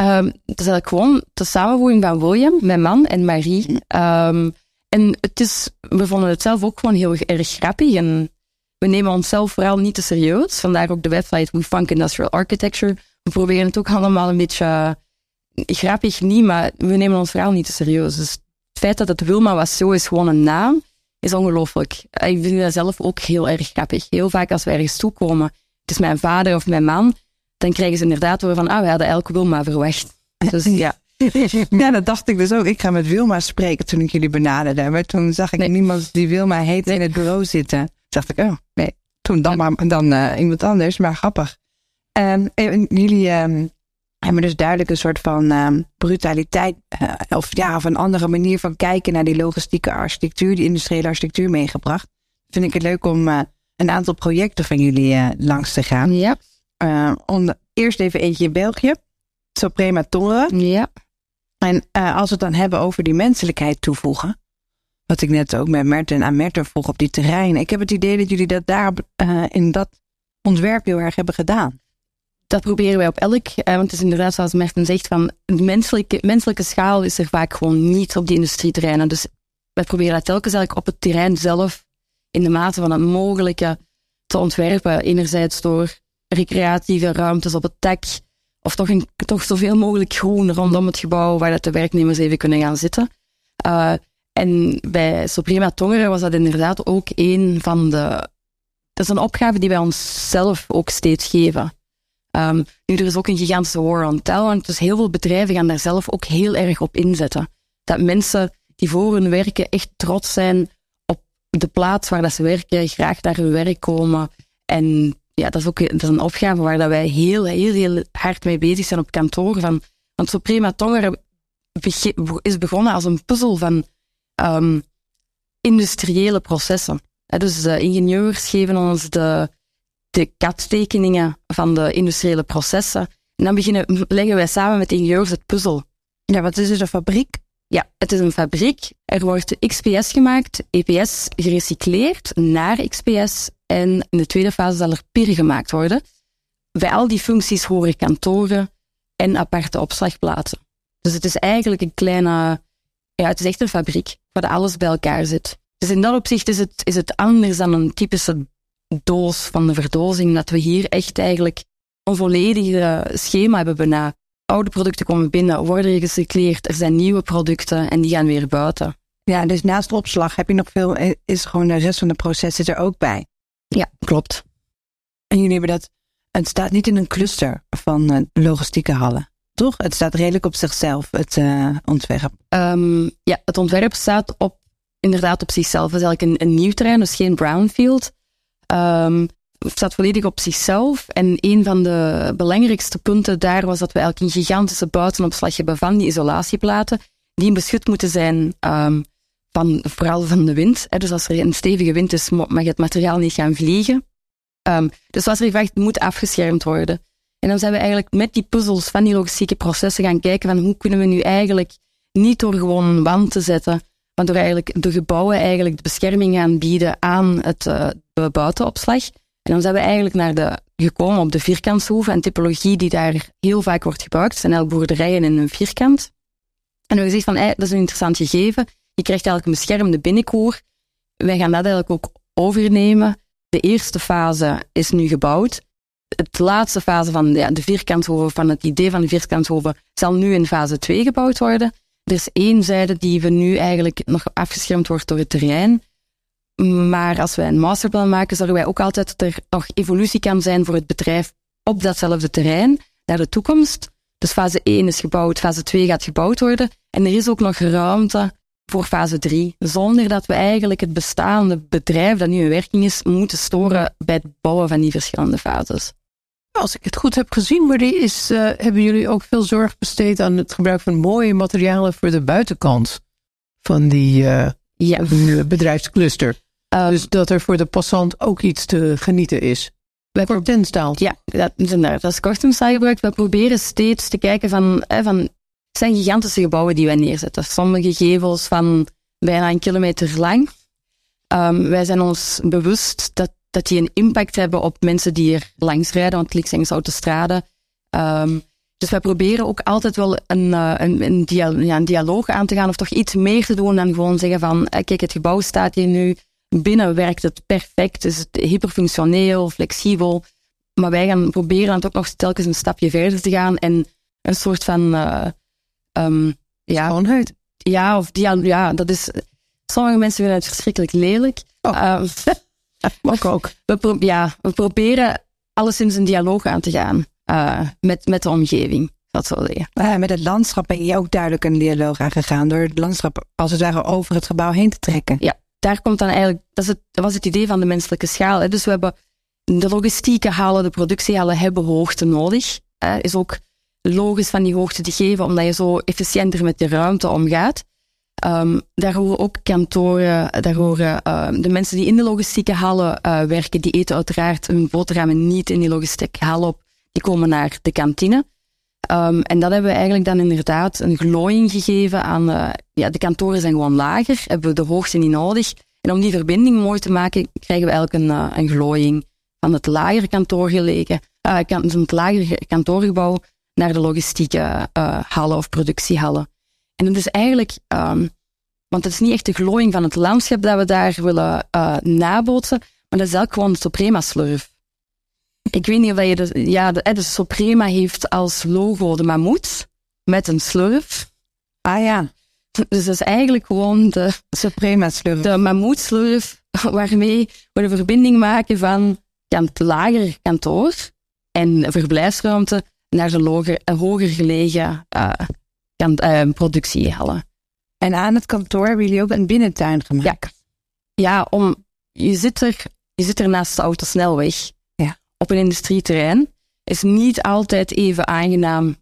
Um, het is eigenlijk gewoon de samenvoeging van William, mijn man, en Marie. Um, en het is, we vonden het zelf ook gewoon heel erg grappig. En we nemen onszelf vooral niet te serieus. Vandaar ook de website We Funk Industrial Architecture. We proberen het ook allemaal een beetje uh, grappig, niet, maar we nemen ons vooral niet te serieus. Dus het feit dat het Wilma was zo is gewoon een naam, is ongelooflijk. Ik vind dat zelf ook heel erg grappig. Heel vaak als we ergens toekomen, het is mijn vader of mijn man, dan krijgen ze inderdaad horen van, ah, we hadden elke Wilma verwacht. Dus ja. Ja, dat dacht ik dus ook. Ik ga met Wilma spreken toen ik jullie benaderde. Maar toen zag ik niemand die Wilma heet in het bureau zitten. Toen dacht ik, oh nee, toen dan maar dan uh, iemand anders. Maar grappig. En jullie uh, hebben dus duidelijk een soort van uh, brutaliteit. Uh, of ja, of een andere manier van kijken naar die logistieke architectuur, die industriële architectuur meegebracht. Vind ik het leuk om een aantal projecten van jullie langs te gaan. Ja. om, eerst even eentje in België. Suprema Torre. Ja. En als we het dan hebben over die menselijkheid toevoegen. Wat ik net ook met Merten aan Merten vroeg op die terrein. Ik heb het idee dat jullie dat daar in dat ontwerp heel erg hebben gedaan. Dat proberen wij op elk, uh, want het is inderdaad zoals Merten zegt, van menselijke, menselijke schaal is er vaak gewoon niet op die industrieterreinen. Dus wij proberen dat telkens eigenlijk op het terrein zelf in de mate van het mogelijke te ontwerpen. Enerzijds door recreatieve ruimtes op het dak, of toch, een, toch zoveel mogelijk groen rondom het gebouw waar dat de werknemers even kunnen gaan zitten. Uh, en bij Suprema Tongeren was dat inderdaad ook een van de. Dat is een opgave die wij onszelf ook steeds geven. Um, nu, er is ook een gigantische war on talent, dus heel veel bedrijven gaan daar zelf ook heel erg op inzetten. Dat mensen die voor hun werken echt trots zijn op de plaats waar dat ze werken, graag naar hun werk komen en ja, dat is ook dat is een opgave waar dat wij heel, heel, heel hard mee bezig zijn op kantoor. Van, want Suprema Tongeren is begonnen als een puzzel van um, industriële processen. dus ingenieurs geven ons de, de CAD-tekeningen van de industriële processen. En dan beginnen, leggen wij samen met de ingenieurs het puzzel. Ja, wat is dus een fabriek? Ja, het is een fabriek. Er wordt XPS gemaakt, EPS gerecycleerd naar XPS en in de tweede fase zal er PIR gemaakt worden. Bij al die functies horen kantoren en aparte opslagplaatsen. Dus het is eigenlijk een kleine, ja, het is echt een fabriek waar alles bij elkaar zit. Dus in dat opzicht is het, is het anders dan een typische doos van de verdozing, dat we hier echt eigenlijk een volledige schema hebben bijna. Oude producten komen binnen, worden gerecycleerd, er zijn nieuwe producten en die gaan weer buiten. Ja, dus naast de opslag heb je nog veel, is gewoon de rest van de proces er ook bij. Ja, klopt. En jullie hebben dat, het staat niet in een cluster van uh, logistieke hallen, toch? Het staat redelijk op zichzelf, het uh, ontwerp. Um, ja, het ontwerp staat op, inderdaad op zichzelf. Het is eigenlijk een, een nieuw terrein, dus geen brownfield. Um, staat volledig op zichzelf. En een van de belangrijkste punten daar was dat we eigenlijk een gigantische buitenopslag hebben van die isolatieplaten, die beschut moeten zijn um, van, vooral van de wind. Hè. Dus als er een stevige wind is, mag het materiaal niet gaan vliegen. Um, dus zoals er gezegd, moet afgeschermd worden. En dan zijn we eigenlijk met die puzzels van die logistieke processen gaan kijken van hoe kunnen we nu eigenlijk niet door gewoon een wand te zetten, maar door eigenlijk de gebouwen eigenlijk de bescherming gaan bieden aan het uh, buitenopslag. En dan zijn we eigenlijk naar de, gekomen op de vierkantshoeven en typologie die daar heel vaak wordt gebruikt. Zijn eigenlijk boerderijen in een vierkant. En we gezegd van, dat is een interessant gegeven. Je krijgt eigenlijk een beschermde binnenkoer. Wij gaan dat eigenlijk ook overnemen. De eerste fase is nu gebouwd. Het laatste fase van de, de van het idee van de vierkanthoven, zal nu in fase 2 gebouwd worden. Er is één zijde die we nu eigenlijk nog afgeschermd wordt door het terrein. Maar als wij een masterplan maken, zorgen wij ook altijd dat er nog evolutie kan zijn voor het bedrijf op datzelfde terrein naar de toekomst. Dus fase 1 is gebouwd, fase 2 gaat gebouwd worden. En er is ook nog ruimte voor fase 3, zonder dat we eigenlijk het bestaande bedrijf dat nu in werking is, moeten storen bij het bouwen van die verschillende fases. Als ik het goed heb gezien, Marie, is, uh, hebben jullie ook veel zorg besteed aan het gebruik van mooie materialen voor de buitenkant van die uh, Ja. een bedrijfscluster. Uh, Dus dat er voor de passant ook iets te genieten is. wij Kort en staal. Ja, dat, dat is kortingstaal gebruikt. We proberen steeds te kijken van, hè, van, het zijn gigantische gebouwen die wij neerzetten. Sommige gevels van bijna een kilometer lang. Um, wij zijn ons bewust dat, dat die een impact hebben op mensen die er langs rijden, want langs autostrade. Um, dus wij proberen ook altijd wel een, uh, een, een, dia ja, een, dialoog aan te gaan of toch iets meer te doen dan gewoon zeggen van, eh, kijk, het gebouw staat hier nu, binnen werkt het perfect, is het hyperfunctioneel, flexibel. Maar wij gaan proberen dan ook nog telkens een stapje verder te gaan en een soort van, uh, um, ja, Schoonheid. ja, of ja, dat is, sommige mensen vinden het verschrikkelijk lelijk. Oh. Um, Ook ook. we, pro ja, we proberen alleszins een dialoog aan te gaan uh, met, met de omgeving. Dat zeggen. Uh, met het landschap ben je ook duidelijk een dialoog aangegaan door het landschap als het ware over het gebouw heen te trekken. Ja, daar komt dan eigenlijk, dat, is het, dat was het idee van de menselijke schaal. Hè. Dus we hebben de logistieke halen, de productiehalen hebben hoogte nodig. Uh, is ook logisch van die hoogte te geven, omdat je zo efficiënter met de ruimte omgaat. Um, daar horen ook kantoren, daar horen uh, de mensen die in de logistieke hallen uh, werken, die eten uiteraard hun boterhammen niet in die logistieke hal op, die komen naar de kantine. Um, en dat hebben we eigenlijk dan inderdaad een glooiing gegeven aan, uh, ja, de kantoren zijn gewoon lager, hebben we de hoogte niet nodig. En om die verbinding mooi te maken, krijgen we eigenlijk een, uh, een glooiing van het lagere kantoor gelegen, kan, het lagere kantoorgebouw naar de logistieke hallen of productiehallen. En het is eigenlijk, um, want het is niet echt de glooiing van het landschap dat we daar willen uh, nabootsen, maar dat is eigenlijk gewoon de Suprema slurf. Ik weet niet of je de, ja, de, de Suprema heeft als logo de mammoet met een slurf. Ah ja. Dus dat is eigenlijk gewoon de Suprema slurf. De mammoetslurf waarmee we de verbinding maken van het lagere kantoor en verblijfsruimte naar de loger, hoger gelegen uh, kant, uh, productiehallen. En aan het kantoor hebben jullie ook een binnentuin gemaakt? Ja, ja om, je, zit er, je zit er naast de autosnelweg ja. op een industrieterrein. Is niet altijd even aangenaam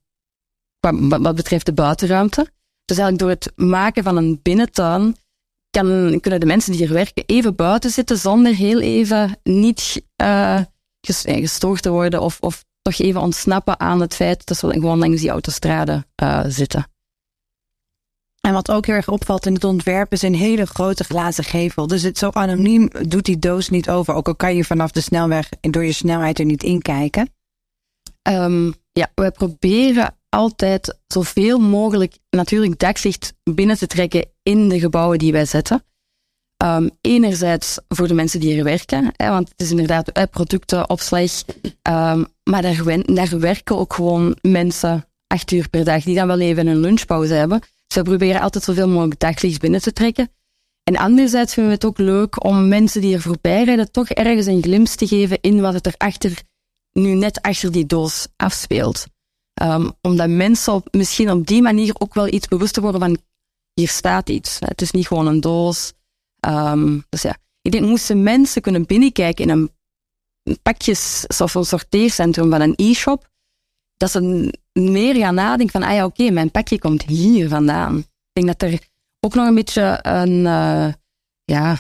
wat betreft de buitenruimte. Dus eigenlijk door het maken van een binnentuin kan, kunnen de mensen die hier werken even buiten zitten zonder heel even niet uh, gestoord te worden of, of even ontsnappen aan het feit dat ze gewoon langs die autostrade uh, zitten. En wat ook heel erg opvalt in het ontwerp is een hele grote glazen gevel. Dus het zo anoniem doet die doos niet over. Ook al kan je vanaf de snelweg door je snelheid er niet in kijken. Um, ja, we proberen altijd zoveel mogelijk natuurlijk daklicht binnen te trekken in de gebouwen die wij zetten. Um, enerzijds voor de mensen die hier werken, hè, want het is inderdaad producten, opslag, um, maar daar, daar, werken ook gewoon mensen acht uur per dag die dan wel even een lunchpauze hebben. Dus we proberen altijd zoveel mogelijk daglicht binnen te trekken. En anderzijds vinden we het ook leuk om mensen die er voorbij rijden toch ergens een glimp te geven in wat het er achter, nu net achter die doos afspeelt. Um, omdat mensen op, misschien op die manier ook wel iets bewuster worden van hier staat iets. Het is niet gewoon een doos. Um, dus ja, ik denk moesten mensen kunnen binnenkijken in een pakjes of een sorteercentrum van een e-shop, dat ze meer gaan nadenken van, ah ja, oké, okay, mijn pakje komt hier vandaan. Ik denk dat er ook nog een beetje een, uh, ja,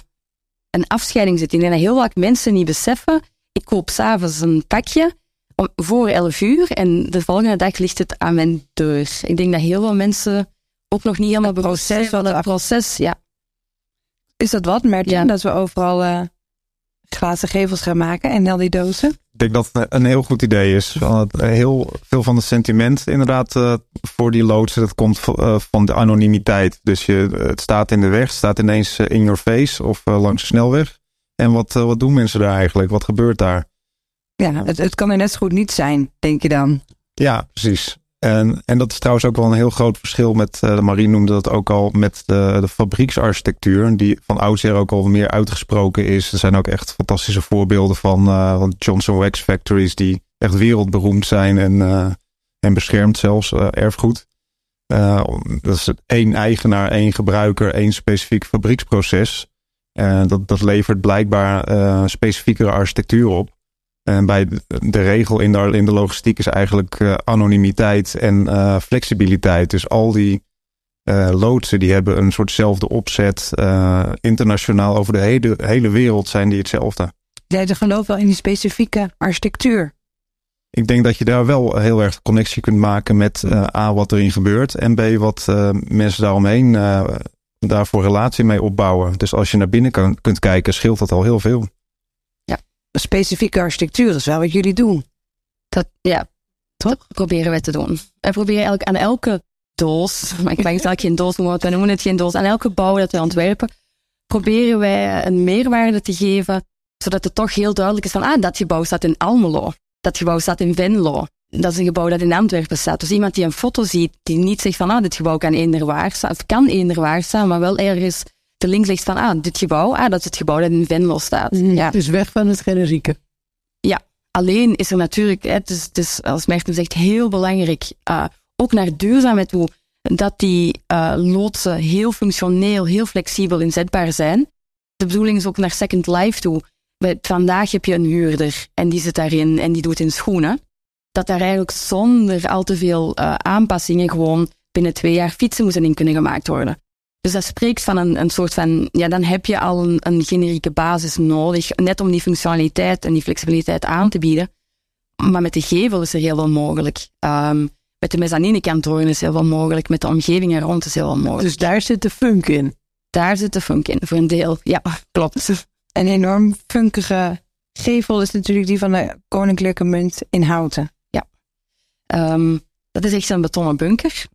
een afscheiding zit. Ik denk dat heel vaak mensen niet beseffen, ik koop s'avonds een pakje om, voor 11 uur en de volgende dag ligt het aan mijn deur. Ik denk dat heel veel mensen ook nog niet helemaal bewust zijn van het proces. Ja. Is dat wat, Mertje? Ja. Dat we overal uh, glazen gevels gaan maken en al die dozen? Ik denk dat het een heel goed idee is. Want heel veel van het sentiment inderdaad uh, voor die loodsen, dat komt uh, van de anonimiteit. Dus je, het staat in de weg, het staat ineens in your face of langs de snelweg. En wat, wat doen mensen daar eigenlijk? Wat gebeurt daar? Ja, het, het kan er net zo goed niet zijn, denk je dan. Ja, precies. En, en dat is trouwens ook wel een heel groot verschil met, de Marie noemde dat ook al, met de, de fabrieksarchitectuur, die van oudsher ook al meer uitgesproken is. Er zijn ook echt fantastische voorbeelden van, uh, van Johnson Wax Factories die echt wereldberoemd zijn en, uh, en beschermd zelfs, erfgoed. dat is één eigenaar, één gebruiker, één specifiek fabrieksproces. dat, dat levert blijkbaar specifiekere architectuur op. En bij de regel in de, in de logistiek is eigenlijk uh, anonimiteit en uh, flexibiliteit. Dus al die uh, loodsen die hebben een soortzelfde opzet. Internationaal over de hele, hele wereld zijn die hetzelfde. Jij gelooft wel in die specifieke architectuur. Ik denk dat je daar wel heel erg connectie kunt maken met A, wat erin gebeurt. En B, wat mensen daaromheen daarvoor relatie mee opbouwen. Dus als je naar binnen kan, kunt kijken, scheelt dat al heel veel. Specifieke architectuur is wel wat jullie doen. Dat, ja, toch? proberen wij te doen. We proberen eigenlijk aan elke doos, maar ik mag het eigenlijk geen doos noemen, we noemen het geen doos, aan elke bouw dat we ontwerpen, proberen wij een meerwaarde te geven, zodat het toch heel duidelijk is van, ah, dat gebouw staat in Almelo, dat gebouw staat in Venlo, dat is een gebouw dat in Antwerpen staat. Dus iemand die een foto ziet, die niet zegt van, ah, dit gebouw kan eender waar staan, of kan eender waar staan, maar wel ergens de link legt van, ah, dit gebouw, ah, dat is het gebouw dat in Venlo staat. Mm, ja. Dus weg van het generieke. Ja, alleen is er natuurlijk, het is, het is als Merten zegt, heel belangrijk, uh, ook naar duurzaamheid toe, dat die uh, loodsen heel functioneel, heel flexibel inzetbaar zijn. De bedoeling is ook naar Second Life toe. Vandaag heb je een huurder en die zit daarin en die doet in schoenen. Dat daar eigenlijk zonder al te veel uh, aanpassingen gewoon binnen twee jaar fietsen moeten in kunnen gemaakt worden. Dus dat spreekt van een, een soort van, ja, dan heb je al een, een generieke basis nodig, net om die functionaliteit en die flexibiliteit aan te bieden. Maar met de gevel is er heel veel mogelijk. Um, met de mezzaninekantoren is heel veel mogelijk. Met de omgeving er rond is heel veel mogelijk. Dus daar zit de funk in? Daar zit de funk in, voor een deel. Ja, klopt. Een enorm funkige gevel is natuurlijk die van de Koninklijke Munt in Houten. Ja. Um, dat is echt een betonnen bunker.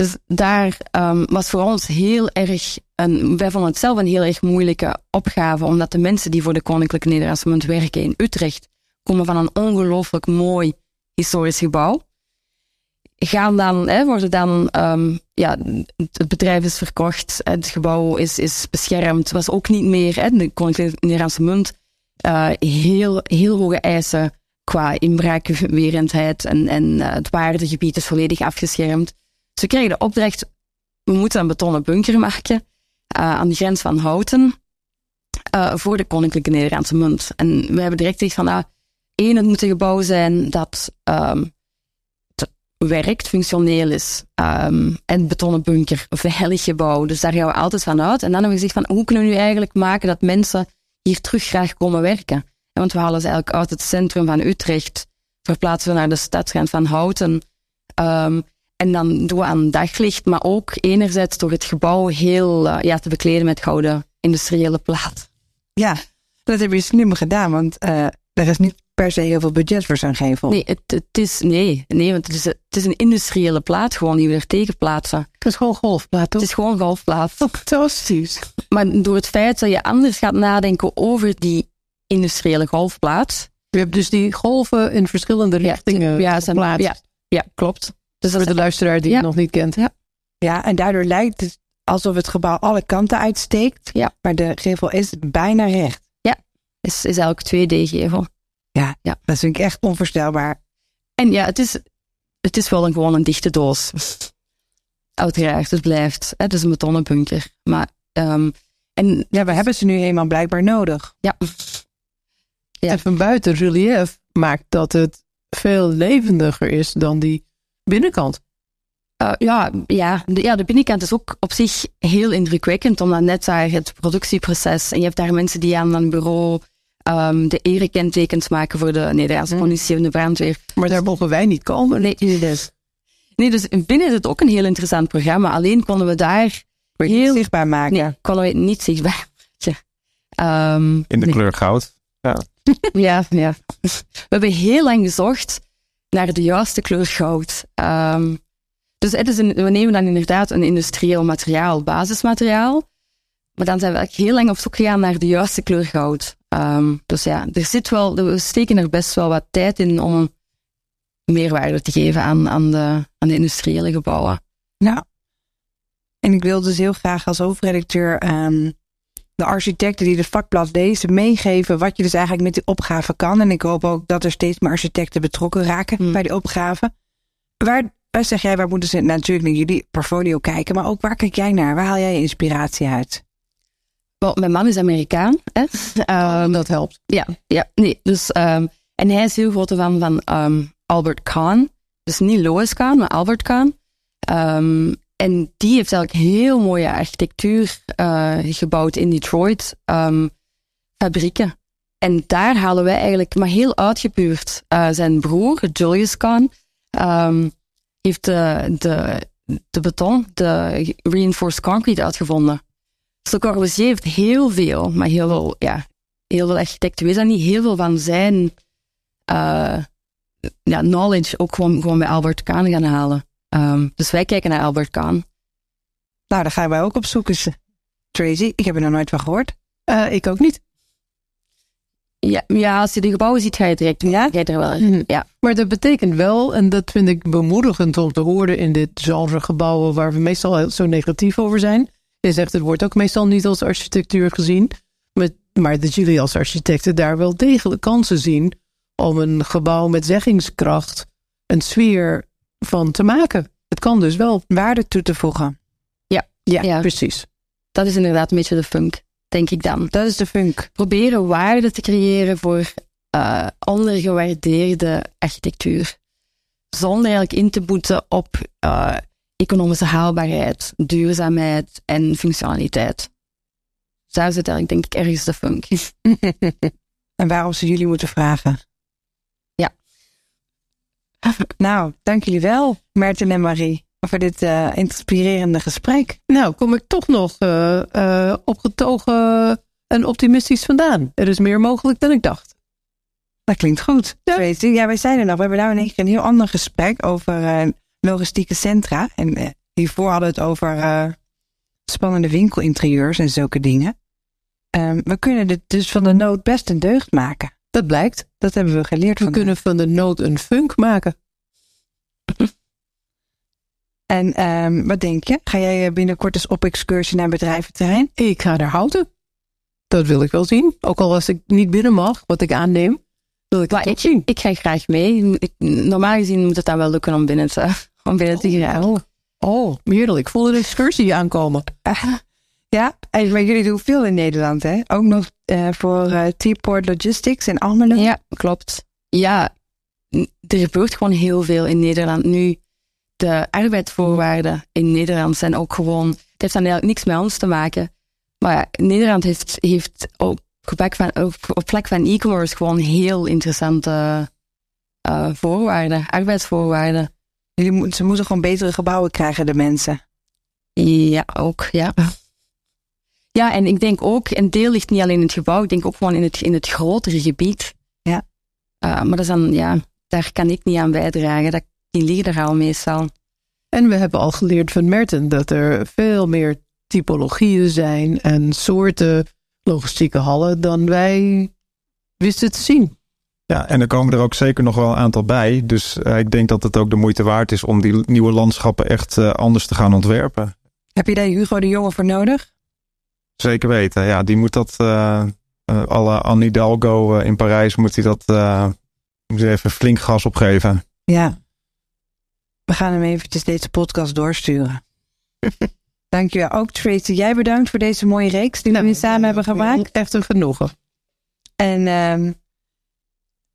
Dus daar um, was voor ons heel erg, een, wij vonden het zelf een heel erg moeilijke opgave, omdat de mensen die voor de Koninklijke Nederlandse Munt werken in Utrecht, komen van een ongelooflijk mooi historisch gebouw gaan dan, hè, worden dan, um, ja, het bedrijf is verkocht, het gebouw is, is beschermd, was ook niet meer, hè, de Koninklijke Nederlandse Munt, uh, heel, heel hoge eisen qua inbraakwerendheid en, en uh, het waardegebied is volledig afgeschermd. We kregen de opdracht, we moeten een betonnen bunker maken uh, aan de grens van Houten voor de Koninklijke Nederlandse Munt. En we hebben direct gezegd van, nou, één, het moet een gebouw zijn dat um, werkt, functioneel is. Um, en betonnen bunker, veilig gebouw. Dus daar gaan we altijd van uit. En dan hebben we gezegd van, hoe kunnen we nu eigenlijk maken dat mensen hier terug graag komen werken? Want we halen ze eigenlijk uit het centrum van Utrecht, verplaatsen we naar de stadsgrens van Houten. Um, en dan doen we aan daglicht, maar ook enerzijds door het gebouw heel uh, ja, te bekleden met gouden industriële plaat. Ja, dat heb je slim gedaan, want uh, er is niet per se heel veel budget voor zo'n gevel. Nee, het, het, is, nee, nee, want het is, het is een industriële plaat gewoon die we er tegen plaatsen. Het is gewoon golfplaat, toch? Het is gewoon golfplaat. Fantastisch. Maar door het feit dat je anders gaat nadenken over die industriële golfplaat. Je hebt dus die golven in verschillende richtingen ja, zijn, ja, ja, klopt. Dus dat voor de luisteraar die het nog niet kent. Ja. ja, en daardoor lijkt het alsof het gebouw alle kanten uitsteekt. Ja. Maar de gevel is bijna recht. Ja, is, is elk 2D-gevel. Ja, ja, dat vind ik echt onvoorstelbaar. En ja, het is, het is wel een, gewoon een dichte doos. Uiteraard, het blijft. Het is een betonnen bunker. Maar, um, en ja, we hebben ze nu eenmaal blijkbaar nodig. Ja. ja. En van buiten relief maakt dat het veel levendiger is dan die binnenkant. Uh, ja, ja, de, ja, de binnenkant is ook op zich heel indrukwekkend, omdat net daar het productieproces en je hebt daar mensen die aan een bureau um, de erekentekens maken voor de Nederlandse mm. politie en de brandweer. Maar daar mogen wij niet komen. Nee, dus. Nee, dus binnen is het ook een heel interessant programma. Alleen konden we daar heel zichtbaar maken. Nee, konden we het niet zichtbaar maken. Um, In de kleur goud. Ja. ja, ja. We hebben heel lang gezocht naar de juiste kleur goud. Um, dus we nemen dan inderdaad een industrieel materiaal, basismateriaal. Maar dan zijn we eigenlijk heel lang op zoek gegaan naar de juiste kleur goud. Um, dus ja, er zit wel, we steken er best wel wat tijd in om meerwaarde te geven aan, aan, de, aan de industriële gebouwen. Ja. En ik wil dus heel graag als hoofdredacteur um, de architecten die het vakblad lezen meegeven wat je dus eigenlijk met die opgave kan. En ik hoop ook dat er steeds meer architecten betrokken raken hmm. bij die opgave. Waar, waar zeg jij, waar moeten ze natuurlijk naar jullie portfolio kijken, maar ook waar kijk jij naar? Waar haal jij je inspiratie uit? Wel, mijn man is Amerikaan. Hè? Um, dat helpt. Ja, ja nee. Dus, um, en hij is heel grote fan van um, Albert Kahn. Dus niet Lois Kahn, maar Albert Kahn. En die heeft eigenlijk heel mooie architectuur uh, gebouwd in Detroit. Um, fabrieken. En daar halen wij eigenlijk, maar heel uitgepuurd, uh, zijn broer, Julius Kahn, um, heeft de, de, de beton, de reinforced concrete uitgevonden. Dus Corbusier heeft heel veel, maar heel veel, ja, heel veel architecten weten niet heel veel van zijn uh, ja, knowledge ook gewoon, gewoon bij Albert Kahn gaan halen. Um, dus wij kijken naar Albert Kahn. Nou, daar gaan wij ook op zoeken. Tracy, ik heb er nog nooit van gehoord. Uh, ik ook niet. Ja, ja, als je de gebouwen ziet, ga je direct ja? ga je er wel in. Ja. Maar dat betekent wel, en dat vind ik bemoedigend om te horen in dit genre gebouwen waar we meestal zo negatief over zijn. Je zegt, het wordt ook meestal niet als architectuur gezien. Maar dat jullie als architecten daar wel degelijk kansen zien om een gebouw met zeggingskracht een sfeer van te maken. Het kan dus wel waarde toe te voegen. Ja, ja, ja. precies. Dat is inderdaad een beetje de funk, denk ik dan. Dat is de funk. Proberen waarde te creëren voor uh, ondergewaardeerde architectuur. Zonder eigenlijk in te boeten op uh, economische haalbaarheid, duurzaamheid en functionaliteit. Daar zit eigenlijk denk ik ergens de funk. en waarom ze jullie moeten vragen? Nou, dank jullie wel, Merten en Marie, voor dit uh, inspirerende gesprek. Nou, kom ik toch nog uh, uh, opgetogen en optimistisch vandaan. Er is meer mogelijk dan ik dacht. Dat klinkt goed. Ja, ja wij zijn er nog. We hebben nou in één keer een heel ander gesprek over logistieke centra. En hiervoor hadden we het over spannende winkelinterieurs en zulke dingen. Um, we kunnen dit dus van de nood best een deugd maken. Dat blijkt. Dat hebben we geleerd. We kunnen van de nood een funk maken. en um, wat denk je? Ga jij binnenkort eens op excursie naar bedrijventerrein? Ik ga naar houten. Dat wil ik wel zien. Ook al als ik niet binnen mag, wat ik aanneem, wil ik het zien. Ik ga graag mee. Ik, normaal gezien moet het dan wel lukken om binnen te, om binnen te gaan. Oh, oh. Ik voel een excursie aankomen. Ja, maar jullie doen veel in Nederland, hè? Ook nog uh, voor uh, T-Port Logistics in Almelo. Ja, klopt. Ja, er gebeurt gewoon heel veel in Nederland nu. De arbeidsvoorwaarden in Nederland zijn ook gewoon... Het heeft dan eigenlijk niks met ons te maken. Maar ja, Nederland heeft, heeft op, vlak van, op, op vlak van e-commerce gewoon heel interessante uh, voorwaarden, arbeidsvoorwaarden. Jullie, ze moeten gewoon betere gebouwen krijgen, de mensen. Ja, ook, ja. Ja, en ik denk ook, een deel ligt niet alleen in het gebouw, ik denk ook gewoon in het, in het grotere gebied. Ja. Uh, maar dat is dan, ja, daar kan ik niet aan bijdragen. Dat, die liggen er al meestal. En we hebben al geleerd van Merten dat er veel meer typologieën zijn en soorten logistieke hallen dan wij wisten te zien. Ja, en er komen er ook zeker nog wel een aantal bij. Dus uh, ik denk dat het ook de moeite waard is om die nieuwe landschappen echt uh, anders te gaan ontwerpen. Heb je daar Hugo de Jonge voor nodig? Zeker weten. Ja, die moet dat. Uh, uh, alle Anne Hidalgo uh, in Parijs moet hij dat. moet even flink gas opgeven. Ja. We gaan hem eventjes deze podcast doorsturen. Dankjewel. Ook Tracy, jij bedankt voor deze mooie reeks die nou, we samen hebben gemaakt. Echt een genoegen. En um,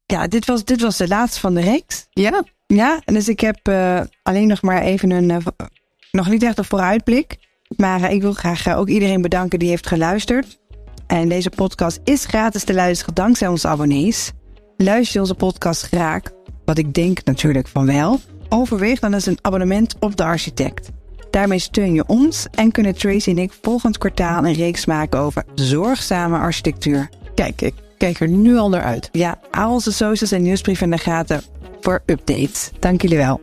ja, dit was, dit was de laatste van de reeks. Ja. Ja, en dus ik heb alleen nog maar even een. nog niet echt een vooruitblik. Maar eh, ik wil graag eh, ook iedereen bedanken die heeft geluisterd. En deze podcast is gratis te luisteren dankzij onze abonnees. Luister je onze podcast graag, wat ik denk natuurlijk van wel, overweeg dan eens een abonnement op de architect. Daarmee steun je ons en kunnen Tracy en ik volgend kwartaal een reeks maken over zorgzame architectuur. Kijk, ik kijk er nu al naar uit. Ja, al onze socials en nieuwsbrieven in de gaten voor updates. Dank jullie wel.